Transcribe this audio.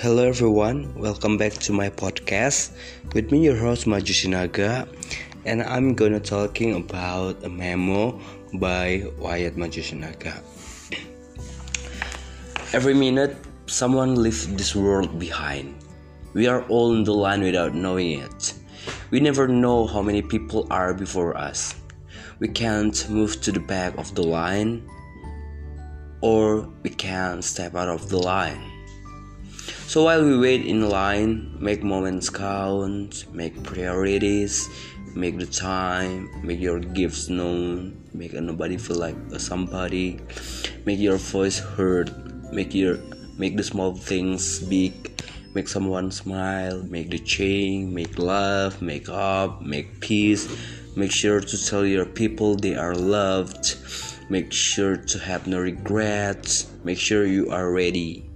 Hello everyone, welcome back to my podcast. With me your host Maju Sinaga and I'm gonna talking about a memo by Wyatt Maju Sinaga. Every minute someone leaves this world behind. We are all in the line without knowing it. We never know how many people are before us. We can't move to the back of the line or we can't step out of the line. So while we wait in line, make moments count, make priorities, make the time, make your gifts known, make nobody feel like a somebody, make your voice heard, make your make the small things big, make someone smile, make the change, make love, make up, make peace, make sure to tell your people they are loved, make sure to have no regrets, make sure you are ready.